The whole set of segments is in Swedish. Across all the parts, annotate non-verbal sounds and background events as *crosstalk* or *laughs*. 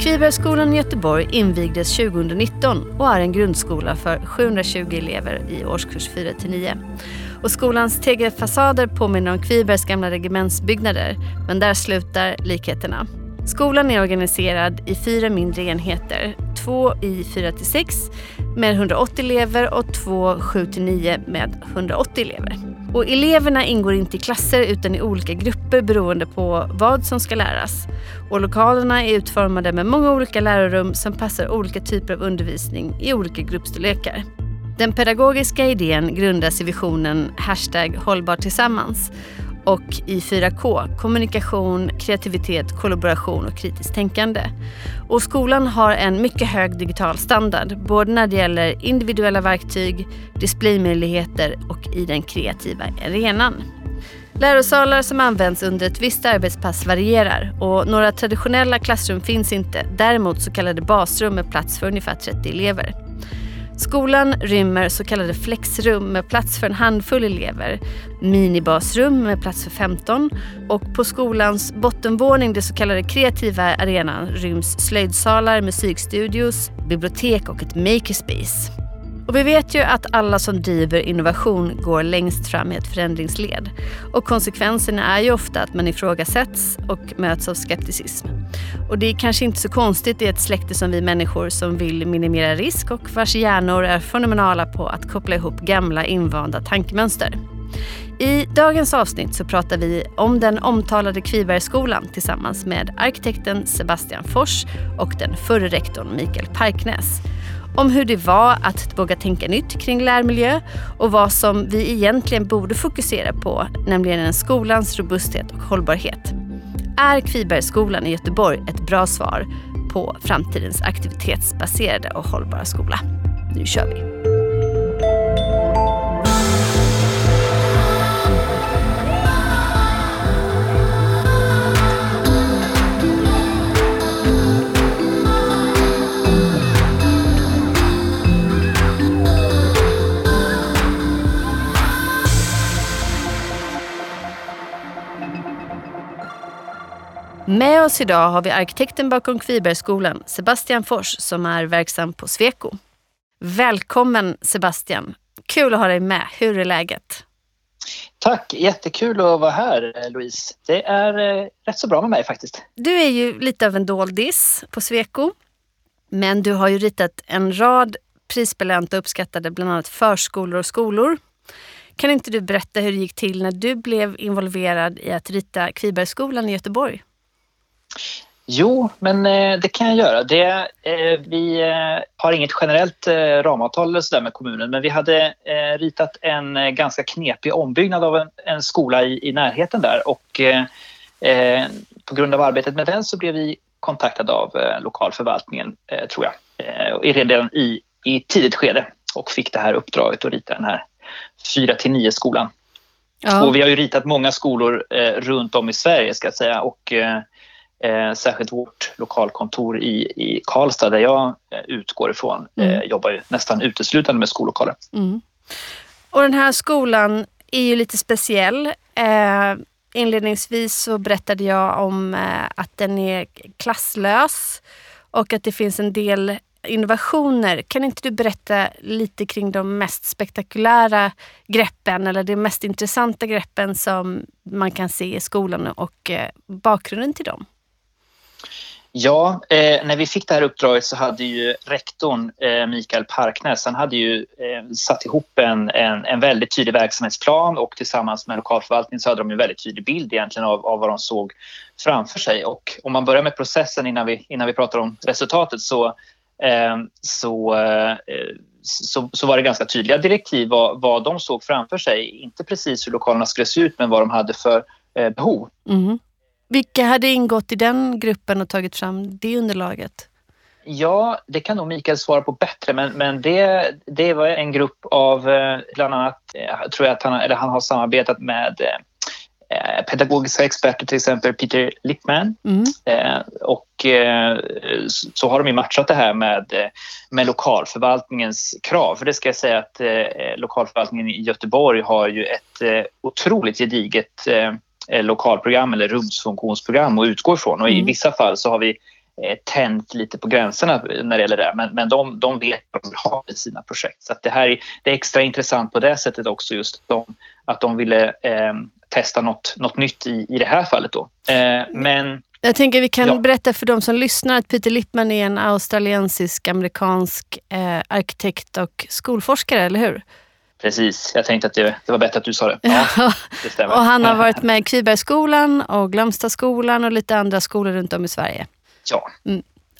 Kvibergsskolan i Göteborg invigdes 2019 och är en grundskola för 720 elever i årskurs 4-9. Och skolans tegelfasader påminner om Kvibergs gamla regementsbyggnader, men där slutar likheterna. Skolan är organiserad i fyra mindre enheter. Två i 4-6 med 180 elever och två 7-9 med 180 elever. Och eleverna ingår inte i klasser utan i olika grupper beroende på vad som ska läras. Och lokalerna är utformade med många olika lärorum som passar olika typer av undervisning i olika gruppstorlekar. Den pedagogiska idén grundas i visionen hashtag hållbar tillsammans och i 4K, kommunikation, kreativitet, kollaboration och kritiskt tänkande. Och skolan har en mycket hög digital standard, både när det gäller individuella verktyg, displaymöjligheter och i den kreativa arenan. Lärosalar som används under ett visst arbetspass varierar och några traditionella klassrum finns inte. Däremot så kallade basrum med plats för ungefär 30 elever. Skolan rymmer så kallade flexrum med plats för en handfull elever, minibasrum med plats för 15 och på skolans bottenvåning, den så kallade kreativa arenan, ryms slöjdsalar, musikstudios, bibliotek och ett makerspace. Och vi vet ju att alla som driver innovation går längst fram i ett förändringsled. Och konsekvenserna är ju ofta att man ifrågasätts och möts av skepticism. Och det är kanske inte så konstigt i ett släkte som vi människor som vill minimera risk och vars hjärnor är fenomenala på att koppla ihop gamla invanda tankemönster. I dagens avsnitt så pratar vi om den omtalade Kvibergsskolan tillsammans med arkitekten Sebastian Fors och den förre rektorn Mikael Parknäs om hur det var att våga tänka nytt kring lärmiljö och vad som vi egentligen borde fokusera på, nämligen skolans robusthet och hållbarhet. Är Kvibergsskolan i Göteborg ett bra svar på framtidens aktivitetsbaserade och hållbara skola? Nu kör vi! Med oss idag har vi arkitekten bakom Kvibergsskolan, Sebastian Fors, som är verksam på Sweco. Välkommen Sebastian! Kul att ha dig med. Hur är läget? Tack! Jättekul att vara här, Louise. Det är eh, rätt så bra med mig faktiskt. Du är ju lite av en doldis på Sweco. Men du har ju ritat en rad prisbelönta och uppskattade bland annat förskolor och skolor. Kan inte du berätta hur det gick till när du blev involverad i att rita Kvibergsskolan i Göteborg? Jo, men eh, det kan jag göra. Det, eh, vi eh, har inget generellt ramavtal eller så med kommunen men vi hade ritat en ganska knepig ombyggnad av en, en skola i, i, närheten där och på grund av arbetet med den så blev vi kontaktade av lokalförvaltningen, tror jag, redan i, i tidigt skede och fick det här uppdraget att rita den här 4 till 9 skolan. Ja. Och vi har ju ritat många skolor runt om i Sverige ska jag säga och Eh, särskilt vårt lokalkontor i, i Karlstad där jag eh, utgår ifrån eh, mm. jobbar ju nästan uteslutande med skollokaler. Mm. Och den här skolan är ju lite speciell. Eh, inledningsvis så berättade jag om eh, att den är klasslös och att det finns en del innovationer. Kan inte du berätta lite kring de mest spektakulära greppen eller de mest intressanta greppen som man kan se i skolan och eh, bakgrunden till dem? Ja, eh, när vi fick det här uppdraget så hade ju rektorn eh, Mikael Parknäs, han hade ju eh, satt ihop en, en, en, väldigt tydlig verksamhetsplan och tillsammans med lokalförvaltningen så hade de en väldigt tydlig bild egentligen av, av vad de såg framför sig. Och om man börjar med processen innan vi, innan vi pratar om resultatet så, eh, så, eh, så, så, var det ganska tydliga direktiv vad, vad de såg framför sig. Inte precis hur lokalerna skulle se ut men vad de hade för eh, behov. Mm. Vilka hade ingått i den gruppen och tagit fram det underlaget? Ja, det kan nog Mikael svara på bättre, men, men det, det var en grupp av eh, bland annat, jag eh, tror jag att han, eller han har samarbetat med eh, pedagogiska experter, till exempel Peter Lippman. Mm. Eh, och eh, så har de ju matchat det här med, med lokalförvaltningens krav. För det ska jag säga att lokalförvaltningen i Göteborg har ju ett otroligt gediget lokalprogram eller rumsfunktionsprogram att utgå ifrån. Och I Mm. vissa fall så har vi eh, tänt lite på gränserna när det gäller det. Men, men de, de vet vad de vill ha i sina projekt. Så det här är, det är extra intressant på det sättet också just att de, att de ville eh, testa något, något nytt i, i det här fallet. Då. Eh, men Jag tänker vi kan Ja. berätta för de som lyssnar att Peter Lippman är en australiensisk-amerikansk eh, arkitekt och skolforskare, eller hur? Precis, jag tänkte att det, det var bättre att du sa det. Ja, *laughs* det stämmer. och han har varit med i Kvibergsskolan och Glömstaskolan och lite andra skolor runt om i Sverige. Ja,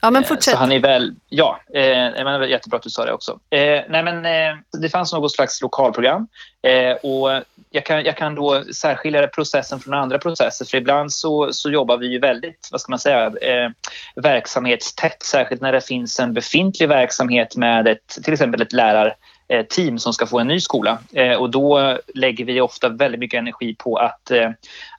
Ja, men Eh, fortsätt. Så han är väl, ja, eh, men det jättebra att du sa det också. Eh, nej men, eh, det fanns något slags lokalprogram eh, och jag kan, jag kan då särskilja processen från andra processer för ibland så, så jobbar vi ju väldigt, vad ska man säga, eh, verksamhetstätt, särskilt när det finns en befintlig verksamhet med ett, till exempel ett lärar team som ska få en ny skola. Eh, och då lägger vi ofta väldigt mycket energi på att, eh,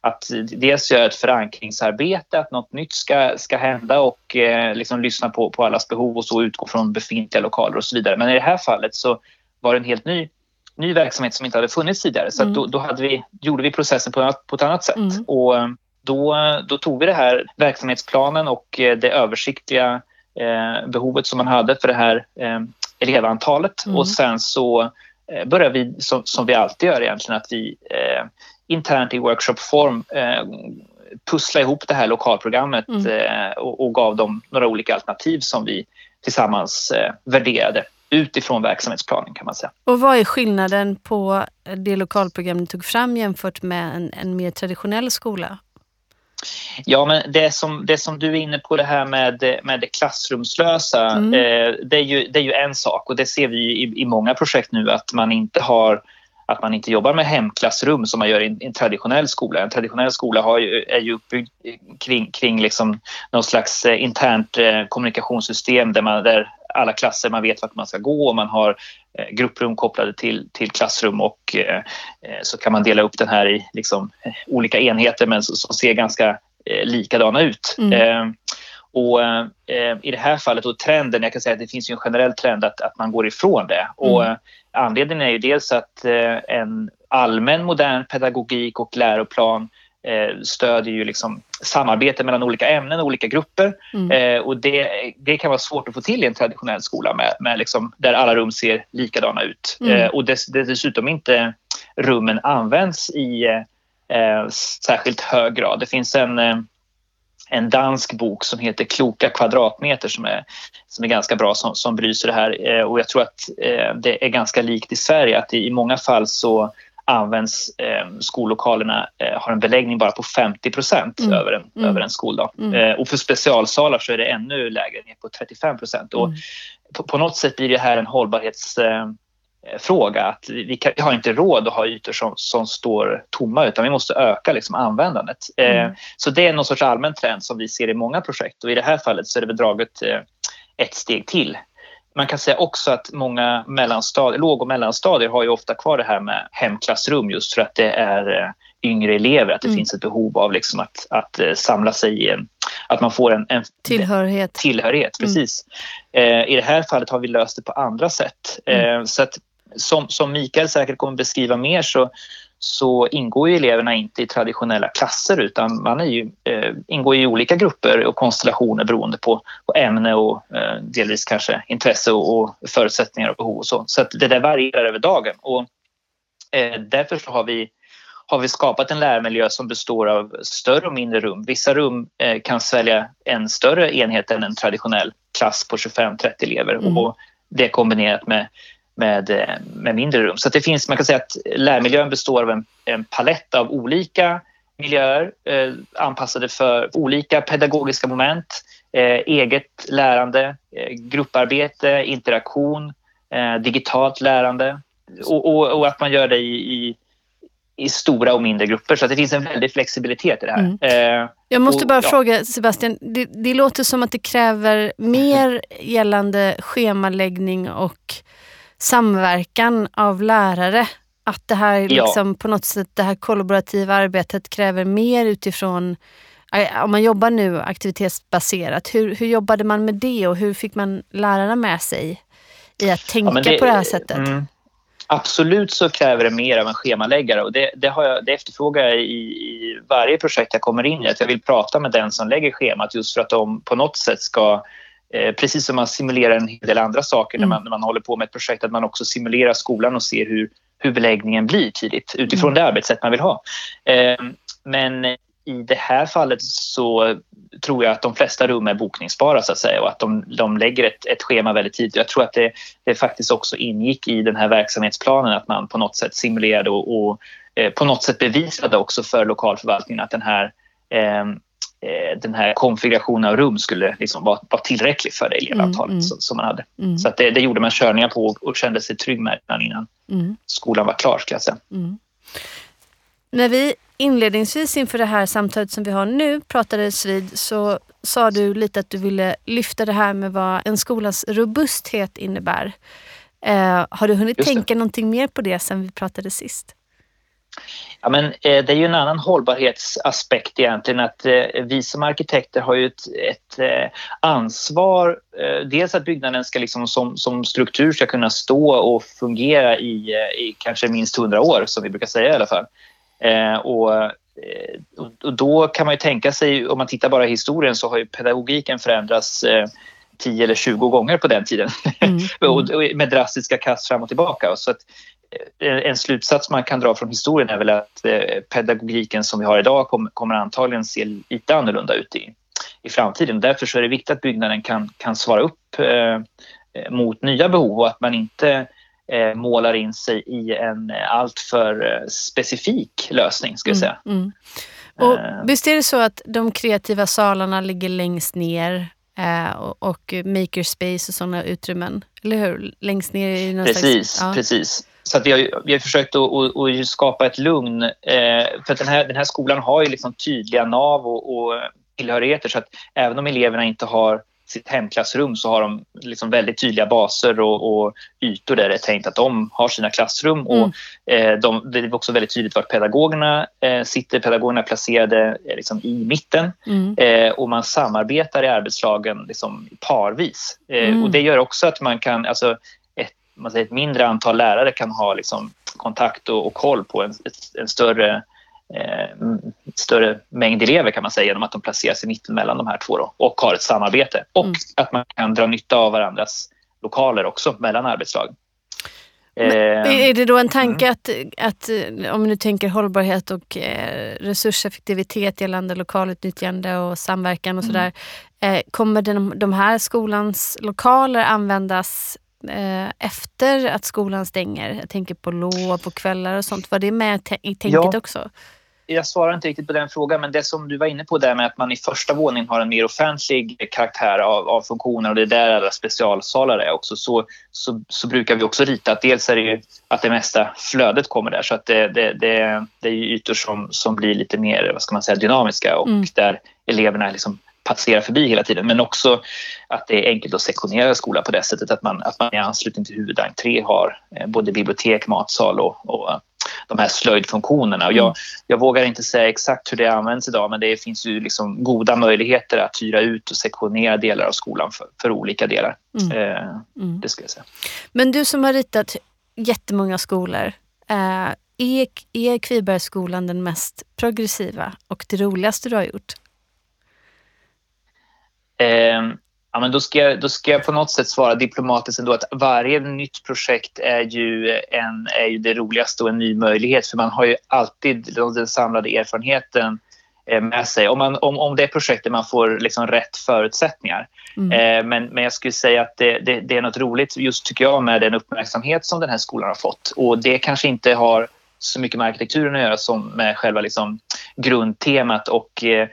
att dels göra ett förankringsarbete, att något nytt ska, ska hända och eh, liksom lyssna på, på allas behov och så utgå från befintliga lokaler och så vidare. Men i det här fallet så var det en helt ny, ny verksamhet som inte hade funnits tidigare. Så Mm. då, då hade vi, gjorde vi processen på, på ett annat sätt. Mm. Och eh, då, då tog vi det här verksamhetsplanen och eh, det översiktliga eh, behovet som man hade för det här eh, elevantalet Mm. och sen så eh, började vi, som, som vi alltid gör egentligen, att vi eh, internt i workshopform eh, pussla ihop det här lokalprogrammet Mm. eh, och, och gav dem några olika alternativ som vi tillsammans eh, värderade utifrån verksamhetsplanen kan man säga. Och vad är skillnaden på det lokalprogram ni tog fram jämfört med en, en mer traditionell skola? Ja, men det som, det som du är inne på det här med, med det klassrumslösa, Mm. eh, det, är ju, det är ju en sak och det ser vi i, i många projekt nu att man inte har att man inte jobbar med hemklassrum som man gör i en, traditionell skola. En traditionell skola har ju, är ju uppbyggd kring, kring liksom någon slags eh, internt eh, kommunikationssystem där, man, där alla klasser, man vet vart man ska gå och man har grupprum kopplade till, till klassrum och eh, eh, så kan man dela upp den här i liksom, eh, olika enheter men som, ser ganska eh, likadana ut. Mm. Eh, och eh, I det här fallet, och trenden, jag kan säga att det finns ju en generell trend att, att man går ifrån det. Och Mm. eh, Anledningen är ju dels att eh, en allmän modern pedagogik och läroplan eh, stödjer ju liksom samarbete mellan olika ämnen och olika grupper. Mm. Eh, och det, det kan vara svårt att få till i en traditionell skola med, med liksom, där alla rum ser likadana ut. Mm. Eh, och dess, dessutom inte rummen används i eh, särskilt hög grad. Det finns en, eh, en dansk bok som heter Kloka kvadratmeter som är, som är ganska bra som, som belyser det här. Eh, och jag tror att eh, det är ganska likt i Sverige att i, i många fall så används eh, skollokalerna, eh, har en beläggning bara på 50 procent Mm. över, en, Mm. över en skoldag. Mm. Eh, och för specialsalar så är det ännu lägre, ner på 35 procent. Och Mm. på, på något sätt blir det här en hållbarhetsfråga. Eh, fråga. att vi, kan, vi har inte råd att ha ytor som, som står tomma utan vi måste öka liksom, användandet. Eh, Mm. så det är någon sorts allmän trend som vi ser i många projekt och i det här fallet så är det väl draget eh, ett steg till. Man kan säga också att många mellanstadier, låg och mellanstadier har ju ofta kvar det här med hemklassrum just för att det är eh, yngre elever, att det Mm. finns ett behov av liksom att, att eh, samla sig i en, att man får en, en Tillhörighet. tillhörighet. Mm. Precis. Eh, I det här fallet har vi löst det på andra sätt. Mm. Eh, så att, som, som Mikael säkert kommer beskriva mer så, så ingår ju eleverna inte i traditionella klasser utan man är ju, eh, ingår i olika grupper och konstellationer beroende på, på ämne och eh, delvis kanske intresse och, och förutsättningar och behov och så. Så det där varierar över dagen och eh, därför så har vi har vi skapat en lärmiljö som består av större och mindre rum. Vissa rum eh, kan svälja en större enhet än en traditionell klass på 25-30 elever Mm. och det kombinerat med, med, eh, med mindre rum. Så att det finns, man kan säga att lärmiljön består av en, en palett av olika miljöer eh, anpassade för olika pedagogiska moment, eh, eget lärande, eh, grupparbete, interaktion, eh, digitalt lärande och, och, och att man gör det i, i i stora och mindre grupper. Så att det finns en väldig flexibilitet i det här. Eh, Jag måste Och, bara ja. fråga Sebastian, det, det låter som att det kräver mer gällande schemaläggning och samverkan av lärare. Att det här Ja. liksom på något sätt, det här kollaborativa arbetet kräver mer utifrån, om man jobbar nu aktivitetsbaserat, hur, hur jobbade man med det och hur fick man lärarna med sig i att tänka men det- på det här sättet? mm. Absolut så kräver det mer av en schemaläggare och det, det, har jag, det efterfrågar jag i, i varje projekt jag kommer in i. Att jag vill prata med den som lägger schemat just för att de på något sätt ska precis som man simulerar en hel del andra saker mm. när, man, när man håller på med ett projekt, att man också simulerar skolan och ser hur, hur beläggningen blir tidigt utifrån mm. det arbetssätt man vill ha. Eh, men i det här fallet så tror jag att de flesta rum är bokningsbara så att säga och att de, de lägger ett, ett schema väldigt tidigt. Jag tror att det, det faktiskt också ingick i den här verksamhetsplanen att man på något sätt simulerade och, och eh, på något sätt bevisade också för lokalförvaltningen att den här eh, Eh, den här konfigurationen av rum skulle liksom vara, vara tillräcklig för det elevavtalet mm, mm. som, som, man hade. Mm. Så att det, det, gjorde man körningar på och, kände sig trygg med innan mm. skolan var klar. Ska. Mm. När vi inledningsvis inför det här samtalet som vi har nu pratades vid så sa du lite att du ville lyfta det här med vad en skolas robusthet innebär. Eh, har du hunnit tänka någonting mer på det sen vi pratade sist? Ja, men, eh, det är ju en annan hållbarhetsaspekt egentligen att eh, vi som arkitekter har ju ett, ett eh, ansvar. Dels att byggnaden ska liksom som, som struktur ska kunna stå och fungera i, i kanske minst hundra år som vi brukar säga i alla fall. Och, och, då kan man ju tänka sig, om man tittar bara i historien så har ju pedagogiken förändrats 10 eller 20 gånger på den tiden *laughs* mm. och med drastiska kast fram och tillbaka. Så att en slutsats man kan dra från historien är väl att eh, pedagogiken som vi har idag kommer antagligen se lite annorlunda ut i, i framtiden. Därför så är det viktigt att byggnaden kan, kan svara upp eh, mot nya behov och att man inte eh, målar in sig i en alltför specifik lösning. Ska jag säga. Mm, mm. Och visst är det så att de kreativa salarna ligger längst ner eh, och, och makerspace och sådana utrymmen, eller hur? Längst ner i någon Precis, slags, ja. precis. Så att vi, har, vi har försökt att, att, att skapa ett lugn. Eh, för den här, den här skolan har ju liksom tydliga nav och, och tillhörigheter så att även om eleverna inte har sitt hemklassrum så har de liksom väldigt tydliga baser och, och, ytor där det är tänkt att de har sina klassrum. Mm. Och, eh, de, det är också väldigt tydligt var pedagogerna eh, sitter. Pedagogerna är placerade eh, liksom i mitten mm. Eh, och man samarbetar i arbetslagen liksom parvis. Eh, mm. Och det gör också att man kan, alltså, man säger, ett mindre antal lärare kan ha liksom, kontakt och, och koll på en, en större, eh, större mängd elever kan man säga genom att de placeras i mitten mellan de här två då, och har ett samarbete. Och mm. att man kan dra nytta av varandras lokaler också mellan arbetslag. Men är det då en tanke mm. att, att, om du tänker hållbarhet och eh, resurseffektivitet gällande lokalutnyttjande och samverkan och mm. sådär. Eh, kommer den, de här skolans lokaler användas eh, efter att skolan stänger? Jag tänker på lov och kvällar och sånt. Var det med i tänket ja. också? jag svarar inte riktigt på den frågan, men det som du var inne på där med att man i första våningen har en mer offentlig karaktär av, av funktioner och det är där alla specialsalar är också, så, så, så, brukar vi också rita att dels är det ju att det mesta flödet kommer där så att det, det, det, det är ytor som, som blir lite mer vad ska man säga, dynamiska och mm. där eleverna liksom passera förbi hela tiden. Men också att det är enkelt att sektionera skolan på det sättet att man, att man i anslutning till huvudentré har eh, både bibliotek, matsal och, och de här slöjdfunktionerna. Och jag, mm. jag vågar inte säga exakt hur det används idag men det finns ju liksom goda möjligheter att hyra ut och sektionera delar av skolan för, för olika delar. Mm. Eh, mm. Det ska jag säga. Men du som har ritat jättemånga skolor. Eh, är, är Kvibergsskolan den mest progressiva och det roligaste du har gjort? Eh, ja, men då, ska jag, då ska jag på något sätt svara diplomatiskt ändå att varje nytt projekt är ju, en, är ju det roligaste och en ny möjlighet för man har ju alltid den samlade erfarenheten eh, med sig. Om, man, om, om det är projektet man får liksom rätt förutsättningar. Mm. Eh, men, men jag skulle säga att det, det, det, är något roligt just tycker jag med den uppmärksamhet som den här skolan har fått. Och det kanske inte har så mycket med arkitekturen att göra som med själva liksom grundtemat och eh,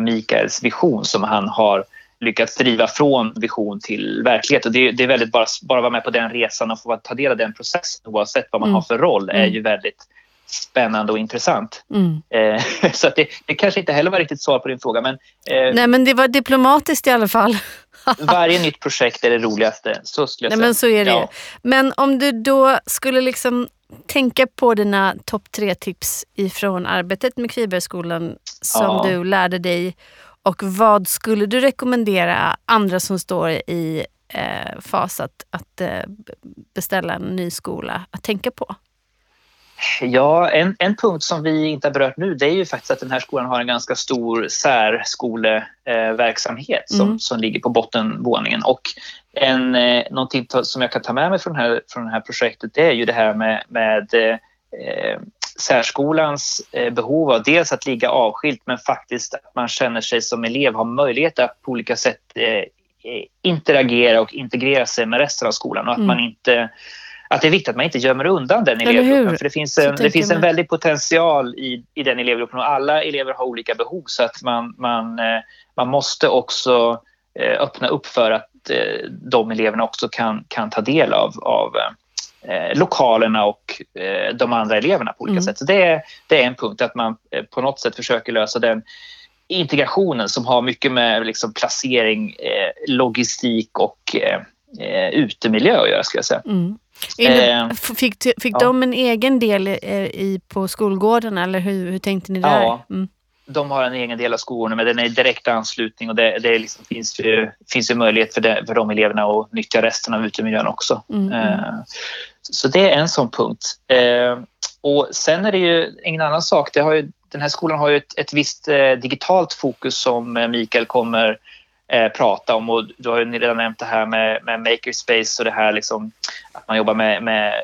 Mikaels vision som han har lyckats driva från vision till verklighet. Och det, det är väldigt bara, bara vara med på den resan och få ta del av den processen oavsett vad man mm. har för roll är ju väldigt spännande och intressant. Mm. Eh, *laughs* så det, det kanske inte heller var riktigt svar på din fråga. Men, eh, Nej men det var diplomatiskt i alla fall. *laughs* varje nytt projekt är det roligaste. Så skulle jag Nej, säga. Men så är det ja. Men om du då skulle liksom tänka på dina topp tre tips ifrån arbetet med Kvibergsskolan som ja. du lärde dig och vad skulle du rekommendera andra som står i eh, fas att, att eh, beställa en ny skola att tänka på? Ja, en, en punkt som vi inte har berört nu det är ju faktiskt att den här skolan har en ganska stor särskoleverksamhet som, mm. som ligger på bottenvåningen. Och en, eh, någonting som jag kan ta med mig från här, från det här projektet det är ju det här med, med eh, särskolans eh, behov av dels att ligga avskilt men faktiskt att man känner sig som elev har möjlighet att på olika sätt eh, interagera och integrera sig med resten av skolan och att mm. man inte att det är viktigt att man inte gömmer undan den elevgruppen. För det finns en, det finns en väldig potential i, i den elevgruppen och alla elever har olika behov så att man, man, eh, man måste också öppna upp för att de eleverna också kan, kan ta del av, av eh, lokalerna och eh, de andra eleverna på olika mm. sätt. Så det är, det är en punkt, att man eh, på något sätt försöker lösa den integrationen som har mycket med liksom, placering, logistik och eh, utemiljö att göra, ska jag säga. Mm. Det, fick fick ja. de en egen del i, på skolgården eller hur, hur tänkte ni där? Ja. Mm de har en egen del av skolorna men den är i direkt anslutning och det, det liksom, finns, ju, finns ju möjlighet för, det, för de eleverna att nyttja resten av utemiljön också. Mm. mm. Eh, så det är en sån punkt. Eh, och sen är det ju en annan sak. Det har ju, den här skolan har ju ett, ett visst eh, digitalt fokus som Mikael kommer eh, prata om. Och du har ju redan nämnt det här med, med makerspace och det här liksom, att man jobbar med, med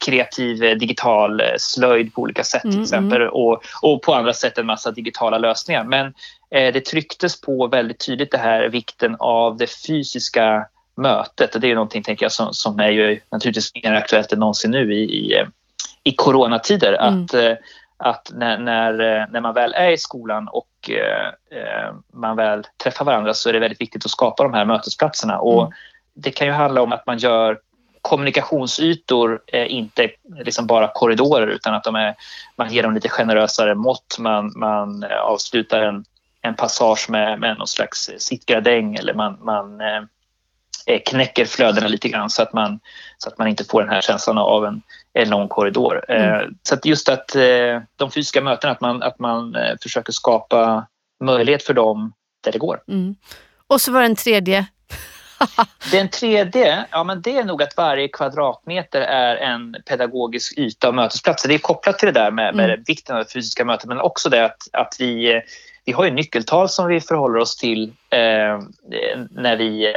kreativ eh, digital eh, slöjd på olika sätt till mm, exempel mm. och, och på andra sätt en massa digitala lösningar. Men eh, det trycktes på väldigt tydligt det här vikten av det fysiska mötet det är någonting tänker jag som, som är ju naturligtvis mer aktuellt än någonsin nu i, i, i coronatider. Mm. Att, eh, att när, när, när man väl är i skolan och eh, man väl träffar varandra så är det väldigt viktigt att skapa de här mötesplatserna. Och mm. Det kan ju handla om att man gör kommunikationsytor är inte liksom bara korridorer utan att de är, man ger dem lite generösare mått. Man, man avslutar en, en passage med, med någon slags sittgradäng eller man, man eh, eh, knäcker flödena lite grann så att, man, så att man inte får den här känslan av en, en lång korridor. Eh, mm. så att just att eh, de fysiska mötena, att man, att man eh, försöker skapa möjlighet för dem där det går. Mm. Och så var det en tredje *laughs* Den tredje, ja men det är nog att varje kvadratmeter är en pedagogisk yta och mötesplatser. Det är kopplat till det där med, med mm. vikten av fysiska mötet men också det att, att vi, vi har ju nyckeltal som vi förhåller oss till eh, när vi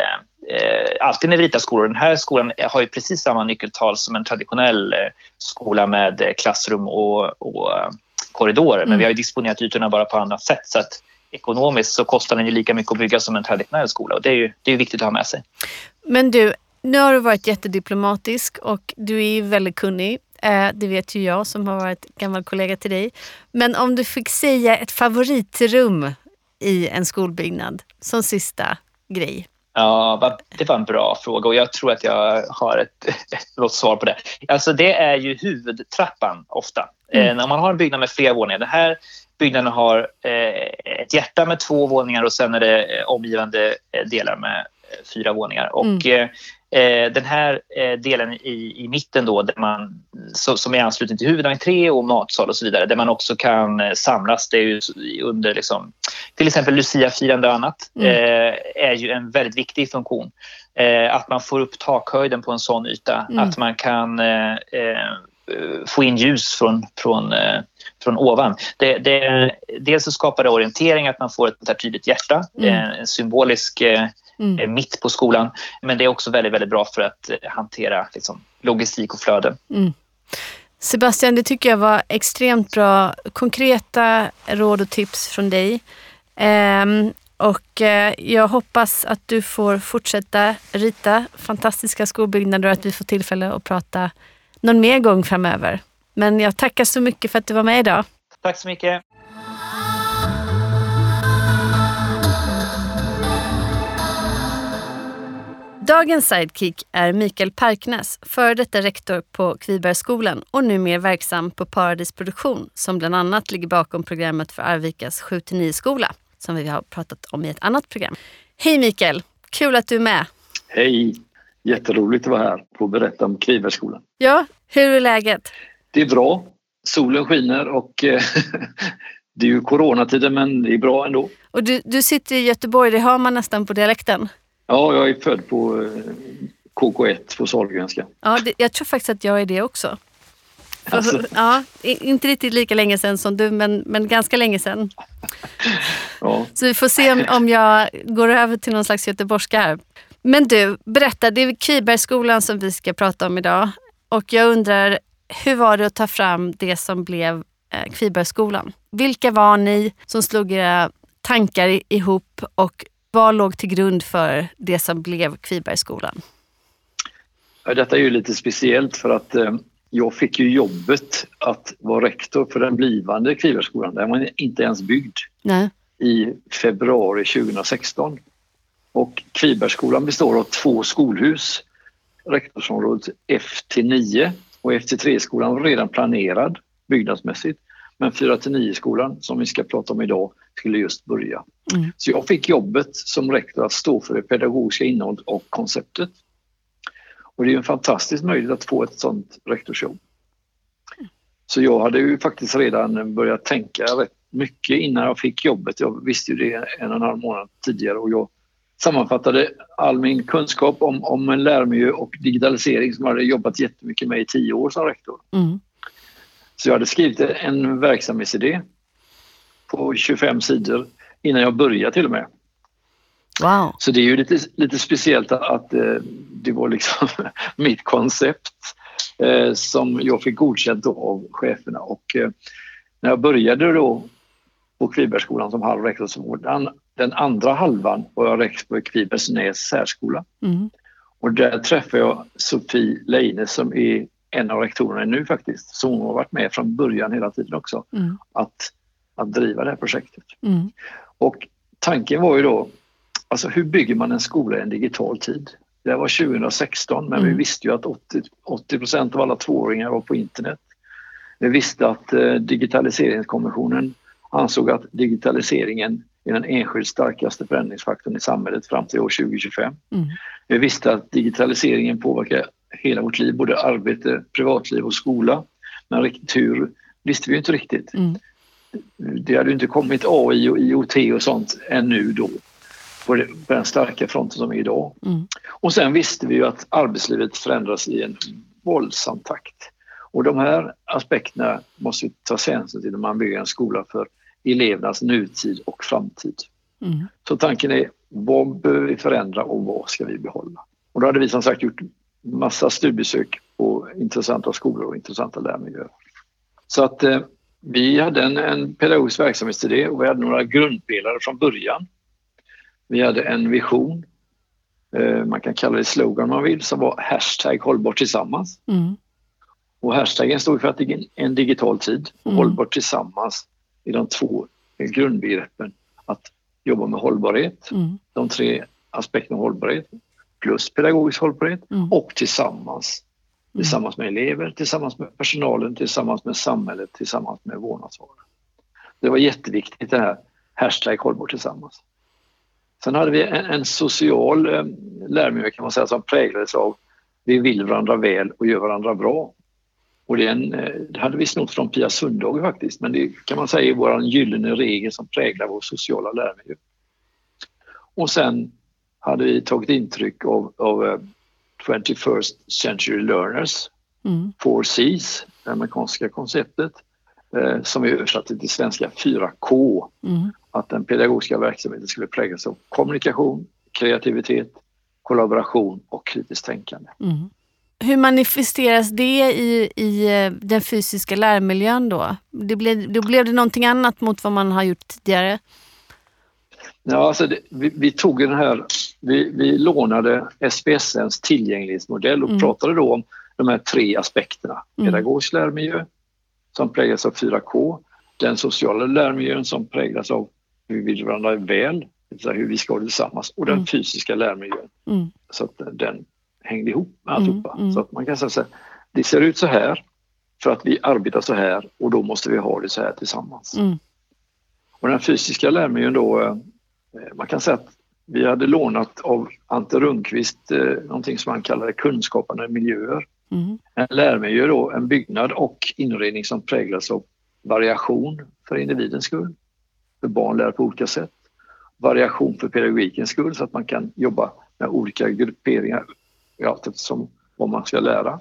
eh, alltid när vi ritar skolor. Den här skolan har ju precis samma nyckeltal som en traditionell eh, skola med klassrum och, och eh, korridorer. Mm. Men vi har disponerat ytorna bara på annat sätt. Så att ekonomiskt så kostar den ju lika mycket att bygga som en traditionell skola och det är ju det är viktigt att ha med sig. Men du, nu har du varit jättediplomatisk och du är väldigt kunnig. Eh, det vet ju jag som har varit gammal kollega till dig. Men om du fick säga ett favoritrum i en skolbyggnad som sista grej? Ja, det var en bra fråga och jag tror att jag har ett, ett svar på det. Alltså det är ju huvudtrappan ofta. Mm. Eh, när man har en byggnad med flera våningar. Den här byggnaden har eh, ett hjärta med två våningar och sen är det eh, omgivande delar med fyra våningar. Och mm. den här delen i, i mitten då, där man, som är ansluten till huvudentré och matsal och så vidare, där man också kan samlas. Det är under liksom, till exempel Lucia-firande och annat, mm. är ju en väldigt viktig funktion. att man får upp takhöjden på en sån yta, mm. att man kan få in ljus från, från från ovan. Det, det, dels så skapar det orientering, att man får ett tydligt hjärta, mm. en symbolisk eh, mm. Eh, mitt på skolan. Men det är också väldigt, väldigt bra för att eh, hantera liksom, logistik och flöde. Mm. Sebastian, det tycker jag var extremt bra konkreta råd och tips från dig. Ehm, och jag hoppas att du får fortsätta rita fantastiska skolbyggnader och att vi får tillfälle att prata någon mer gång framöver. Men jag tackar så mycket för att du var med idag. Tack så mycket. Dagens sidekick är Mikael Parknäs, före detta rektor på Kvibergsskolan och numera verksam på Paradis Produktion som bland annat ligger bakom programmet för Arvikas 7-9-skola som vi har pratat om i ett annat program. Hej Mikael! Kul att du är med! Hej! Jätteroligt att vara här och berätta om Kvibergsskolan. Ja, hur är läget? det är bra. Solen skiner och eh, *laughs* det är ju coronatider men det är bra ändå. Och du, du sitter i Göteborg, det hör man nästan på dialekten. Ja, jag är född på eh, KK1 på Sahlgrenska. Ja, det, jag tror faktiskt att jag är det också. Alltså. Ja, inte riktigt lika länge sedan som du, men, men ganska länge sedan. *laughs* Ja. Så vi får se om, om jag går över till någon slags göteborgska här. Men du, berätta, det är Kvibergsskolan som vi ska prata om idag. Och jag undrar, hur var det att ta fram det som blev eh, Kvibergsskolan? Vilka var ni som slog era tankar ihop och vad låg till grund för det som blev Kvibergsskolan? Ja, Detta är ju lite speciellt för att eh, jag fick ju jobbet att vara rektor för den blivande Kvibergsskolan. Den var inte ens byggd Nej. i februari 2016. Och Kvibergsskolan består av två skolhus. Rektorsområdet F-9 och F-3-skolan var redan planerad byggnadsmässigt. Men 4-9-skolan som vi ska prata om idag skulle just börja. Mm. Så jag fick jobbet som rektor att stå för det pedagogiska innehållet och konceptet. Och det är en fantastisk möjlighet att få ett sådant rektorsjobb. Så jag hade ju faktiskt redan börjat tänka rätt mycket innan jag fick jobbet. Jag visste ju det en och en halv månad tidigare och jag sammanfattade all min kunskap om, om en lärmiljö och digitalisering som jag hade jobbat jättemycket med i tio år som rektor. Mm. Så jag hade skrivit en verksamhetsidé på 25 sidor innan jag började till och med. Wow. Så det är ju lite, lite speciellt att, eh, det var liksom *laughs* mitt koncept eh, som jag fick godkänt av cheferna. Och eh, när jag började då på Kvibergsskolan som halvrektor så var den, den andra halvan var jag rektor på Kvibergsnäs särskola. Mm. Och där träffade jag Sofie Leine som är en av rektorerna nu faktiskt. Så hon har varit med från början hela tiden också Mm. att, att driva det här projektet. Mm. Och tanken var ju då, alltså hur bygger man en skola i en digital tid? Det var 2016 men vi Mm. visste ju att 80, 80 procent av alla tvååringar var på internet. Vi visste att eh, digitaliseringskommissionen ansåg att digitaliseringen är den enskilt starkaste förändringsfaktorn i samhället fram till år 2025. Mm. Vi visste att digitaliseringen påverkar hela vårt liv, både arbete, privatliv och skola. Men hur visste vi inte riktigt. Mm. Det hade inte kommit AI och IoT och sånt ännu då på, den starka fronten som är idag. Mm. Och sen visste vi ju att arbetslivet förändras i en våldsam takt. Och de här aspekterna måste ju tas hänsyn till när man bygger en skola för elevernas nutid och framtid. Mm. Så tanken är, vad behöver vi förändra och vad ska vi behålla? Och då hade vi som sagt gjort massa studiebesök på intressanta skolor och intressanta lärmiljöer. Så att eh, vi hade en, en pedagogisk verksamhetsidé och vi hade några grundpelare från början. Vi hade en vision, eh, man kan kalla det slogan om man vill, som var hashtag hållbart tillsammans. Mm. Och hashtaggen stod för att det är en digital tid. Mm. Hållbart tillsammans är de två grundbegreppen. Att jobba med hållbarhet, Mm. de tre aspekterna av hållbarhet plus pedagogisk hållbarhet Mm. och tillsammans. Tillsammans med elever, tillsammans med personalen, tillsammans med samhället, tillsammans med vårdnadshavare. Det var jätteviktigt det här hashtag hållbart tillsammans. Sen hade vi en, en social eh, lärmiljö kan man säga som präglades av vi vill varandra väl och gör varandra bra. Och det, en, eh, det hade vi snott från Pia Sundhage faktiskt men det kan man säga är vår gyllene regel som präglar vår sociala lärmiljö. Och sen hade vi tagit intryck av, av eh, 21st Century Learners, Mm. 4Cs, det amerikanska konceptet, eh, som är översatt till svenska 4K. Mm. Att den pedagogiska verksamheten skulle präglas av kommunikation, kreativitet, kollaboration och kritiskt tänkande. Mm. Hur manifesteras det i, i eh, den fysiska lärmiljön då? Det blev, då blev det någonting annat mot vad man har gjort tidigare? Ja, alltså det, vi, vi tog den här, vi, vi lånade SPSNs tillgänglighetsmodell och Mm. pratade då om de här tre aspekterna. Mm. Pedagogisk lärmiljö som präglas av 4K, den sociala lärmiljön som präglas av hur vi vill varandra väl, hur vi ska ha det tillsammans och den Mm. fysiska lärmiljön. Mm. Så att den hängde ihop med Mm, alltihopa. mm. Så att man kan säga så här, det ser ut så här för att vi arbetar så här och då måste vi ha det så här tillsammans. Mm. Och den fysiska lärmiljön då, eh, man kan säga att vi hade lånat av Ante Rundqvist eh, någonting som han kallade kunskapande miljöer. Mm. En lärmiljö då, en byggnad och inredning som präglas av variation för individens skull. För barn lär på olika sätt. Variation för pedagogikens skull så att man kan jobba med olika grupperingar allt eftersom vad man ska lära.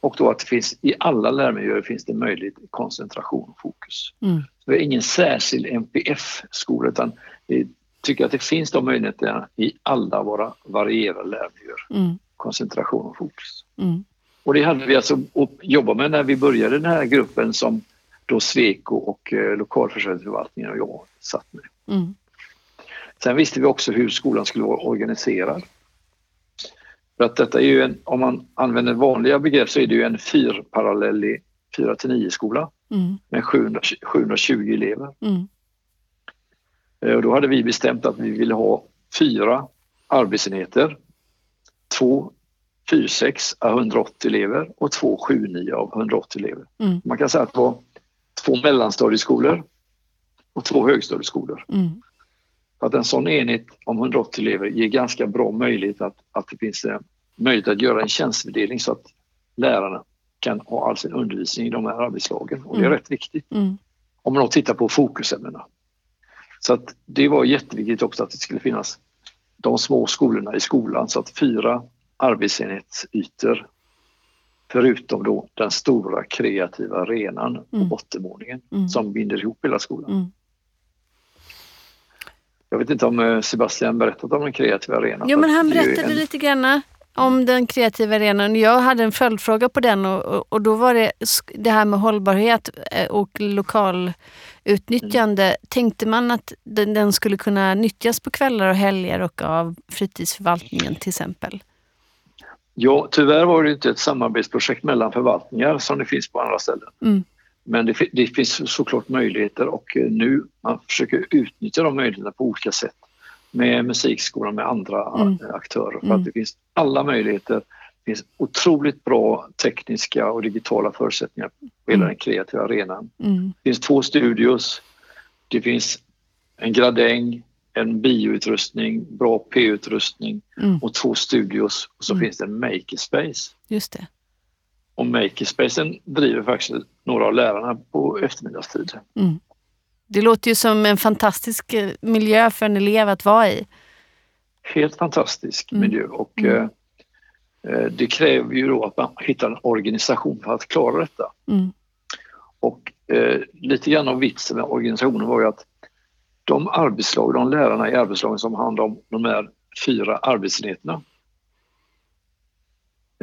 Och då att det finns i alla lärmiljöer finns det möjlighet koncentration och fokus. Mm. det är ingen särskild NPF-skola utan vi tycker att det finns de möjligheterna i alla våra varierade lärmiljöer. Mm. Koncentration och fokus. Mm. Och det hade vi alltså att jobba med när vi började den här gruppen som då Sweco och eh, lokalförsörjningsförvaltningen och jag satt med. Mm. Sen visste vi också hur skolan skulle vara organiserad. För att detta är ju en, om man använder vanliga begrepp så är det ju en fyrparallellig 4 till 9 skola Mm. med 700, 720 elever. Mm. Eh, Och då hade vi bestämt att vi ville ha fyra arbetsenheter. Två 4-6 av 180 elever och två 7-9 av 180 elever. Mm. Man kan säga att det var två mellanstadieskolor och två högstadieskolor. Mm. Att en sån enhet om 180 elever ger ganska bra möjlighet att, att det finns eh, möjlighet att göra en tjänstfördelning så att lärarna kan ha all sin undervisning i de här arbetslagen och det är Mm. rätt viktigt Mm. om man då tittar på fokusämnena. Så att det var jätteviktigt också att det skulle finnas de små skolorna i skolan så att fyra arbetsenhetsytor förutom då den stora kreativa arenan på Mm. bottenvåningen Mm. som binder ihop hela skolan. Mm. Jag vet inte om eh, Sebastian berättat om den kreativa arenan. Jo, men han berättade en- lite grann om den kreativa arenan. Jag hade en följdfråga på den och, och, och då var det det här med hållbarhet eh, och lokalutnyttjande. Tänkte man att den, den skulle kunna nyttjas på kvällar och helger och av fritidsförvaltningen till exempel? Ja, tyvärr var det inte ett samarbetsprojekt mellan förvaltningar som det finns på andra ställen. Mm. Men det, det finns såklart möjligheter och eh, nu man försöker utnyttja de möjligheterna på olika sätt med musikskolan med andra Mm. aktörer. För Mm. att det finns alla möjligheter. Det finns otroligt bra tekniska och digitala förutsättningar på hela Mm. den kreativa arenan. Mm. Det finns två studios. Det finns en gradäng, en bioutrustning, bra P-utrustning Mm. och två studios. Och så Mm. finns det en makerspace. Just det. Och makerspacen driver faktiskt några av lärarna på eftermiddagstid. Mm. Det låter ju som en fantastisk eh, miljö för en elev att vara i. Helt fantastisk Mm. miljö och Mm. eh, eh, det kräver ju då att man hittar en organisation för att klara detta. Mm. Och eh, lite grann av vitsen med organisationen var ju att de arbetslag, de lärarna i arbetslagen som handlar om de här fyra arbetsenheterna.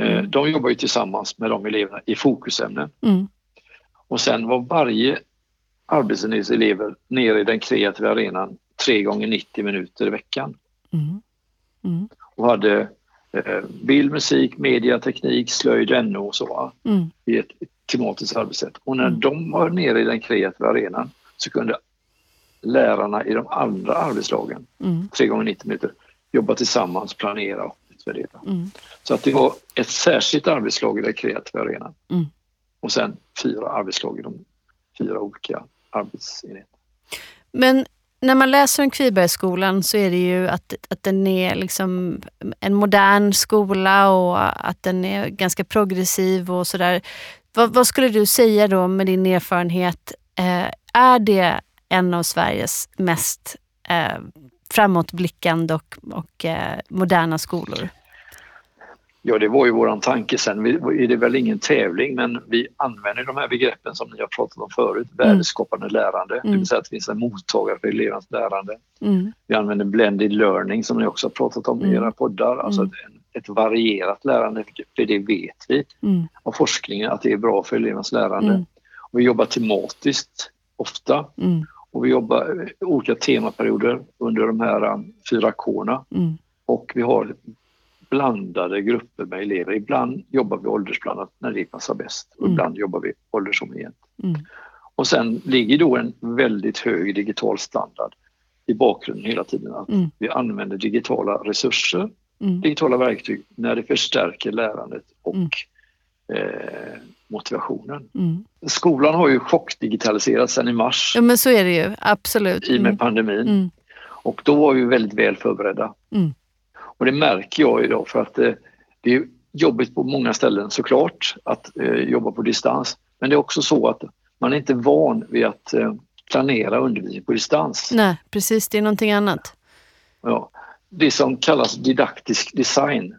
Eh, Mm. de jobbar ju tillsammans med de eleverna i fokusämnen. Mm. Och sen var varje arbetsenhets elever nere i den kreativa arenan tre gånger 90 minuter i veckan Mm. Mm. och hade eh, bild, musik, media, teknik, slöjd, NO och så Mm. i ett tematiskt arbetssätt. Och när Mm. de var nere i den kreativa arenan så kunde lärarna i de andra arbetslagen, Mm. tre gånger 90 minuter, jobba tillsammans, planera och utvärdera. Mm. Så att det var ett särskilt arbetslag i den kreativa arenan. Och sen fyra arbetslag i de fyra olika arbetsenhet. Men när man läser om Kvibergsskolan så är det ju att, att den är liksom en modern skola och att den är ganska progressiv och sådär. Vad, vad skulle du säga då med din erfarenhet? Eh, är det en av Sveriges mest eh, framåtblickande och, och eh, moderna skolor? Ja, det var ju våran tanke. Sen är det väl ingen tävling, men vi använder de här begreppen som ni har pratat om förut. Värdeskapande lärande, det Mm. vill säga att det finns en mottagare för elevernas lärande. Mm. Vi använder blended learning som ni också har pratat om i Mm. era poddar. Alltså Mm. ett, ett varierat lärande, för det vet vi Mm. av forskningen att det är bra för elevernas lärande. Mm. Och vi jobbar tematiskt ofta Mm. och vi jobbar eh, olika temaperioder under de här um, fyra K'na. Mm. Och vi har blandade grupper med elever. Ibland jobbar vi åldersblandat när det passar bäst och Mm. ibland jobbar vi åldershomogent. Mm. Och sen ligger då en väldigt hög digital standard i bakgrunden hela tiden. Att Mm. Vi använder digitala resurser, Mm. digitala verktyg när det förstärker lärandet och Mm. eh, motivationen. Mm. Skolan har ju chockdigitaliserats sedan i mars Ja men så är det ju, absolut. i och med pandemin. Och då var vi väldigt väl förberedda. Mm. Och det märker jag idag för att eh, det är jobbigt på många ställen såklart att eh, jobba på distans. Men det är också så att man är inte van vid att eh, planera undervisning på distans. Nej, precis. Det är någonting annat. Ja. det som kallas didaktisk design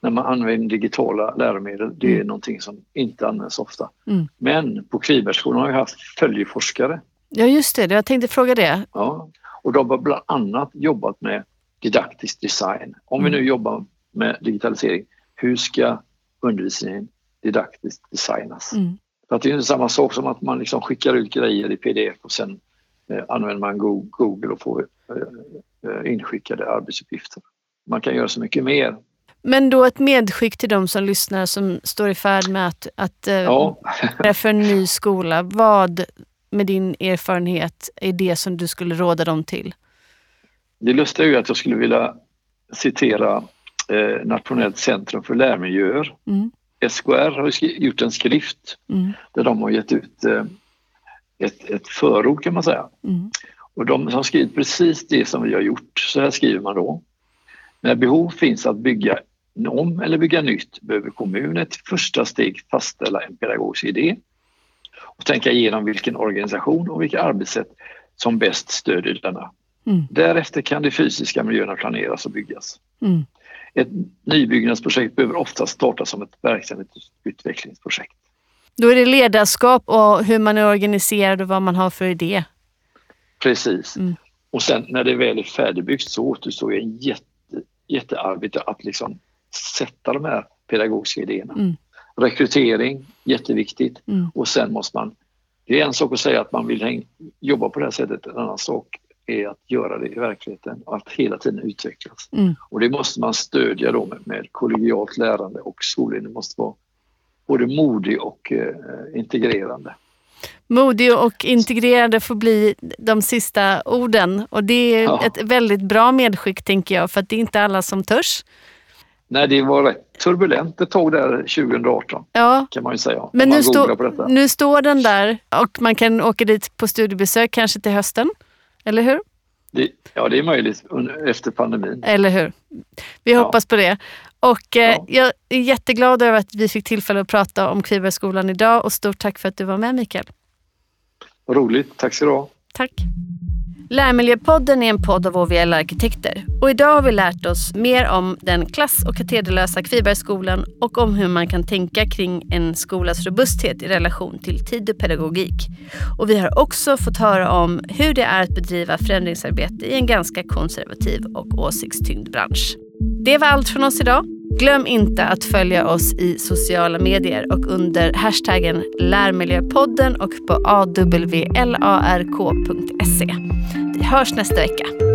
när man använder digitala läromedel, det är mm. någonting som inte används ofta. Mm. Men på Kvibergsskolan har vi haft följeforskare. Ja just det, jag tänkte fråga det. Ja, och de har bland annat jobbat med didaktisk design. Om mm. vi nu jobbar med digitalisering, hur ska undervisningen didaktiskt designas? Mm. För att det är inte samma sak som att man liksom skickar ut grejer i pdf och sen eh, använder man Google och får eh, eh, inskickade arbetsuppgifter. Man kan göra så mycket mer. Men då ett medskick till de som lyssnar som står i färd med att, att eh, ja. för en ny skola. Vad med din erfarenhet är det som du skulle råda dem till? Det lustiga är ju att jag skulle vilja citera eh, Nationellt centrum för lärmiljöer. Mm. SKR har gjort en skrift mm. där de har gett ut eh, ett, ett förord kan man säga. Mm. Och de har skrivit precis det som vi har gjort. Så här skriver man då. När behov finns att bygga om eller bygga nytt behöver kommunen ett första steg fastställa en pedagogisk idé och tänka igenom vilken organisation och vilka arbetssätt som bäst stödjer denna. Mm. Därefter kan de fysiska miljöerna planeras och byggas. Mm. Ett nybyggnadsprojekt behöver ofta starta som ett verksamhetsutvecklingsprojekt. Då är det ledarskap och hur man är organiserad och vad man har för idé. Precis. Mm. Och sen när det väl är färdigbyggt så återstår en jätte, jättearbete att liksom sätta de här pedagogiska idéerna. Mm. Rekrytering, jätteviktigt. Mm. Och sen måste man, det är en sak att säga att man vill häng, jobba på det här sättet, en annan sak är att göra det i verkligheten och att hela tiden utvecklas. Mm. Och det måste man stödja då med, med kollegialt lärande och skolledningen måste vara både modig och eh, integrerande. Modig och integrerande får bli de sista orden och det är ja. ett väldigt bra medskick tänker jag för att det är inte alla som törs. Nej, det var rätt turbulent ett tag där 2018 ja. kan man ju säga. Men nu, stå, nu står den där och man kan åka dit på studiebesök kanske till hösten, eller hur? Det, ja, det är möjligt efter pandemin. Eller hur? Vi ja. hoppas på det. Och eh, ja. jag är jätteglad över att vi fick tillfälle att prata om Kvibergsskolan idag och stort tack för att du var med Mikael. Roligt, tack så du ha. Tack. Lärmiljöpodden är en podd av OVL Arkitekter och idag har vi lärt oss mer om den klass och katederlösa Kvibergsskolan och om hur man kan tänka kring en skolas robusthet i relation till tid och pedagogik. Och vi har också fått höra om hur det är att bedriva förändringsarbete i en ganska konservativ och åsiktstyngd bransch. Det var allt från oss idag. Glöm inte att följa oss i sociala medier och under hashtaggen Lärmiljöpodden och på awlark.se. Vi hörs nästa vecka.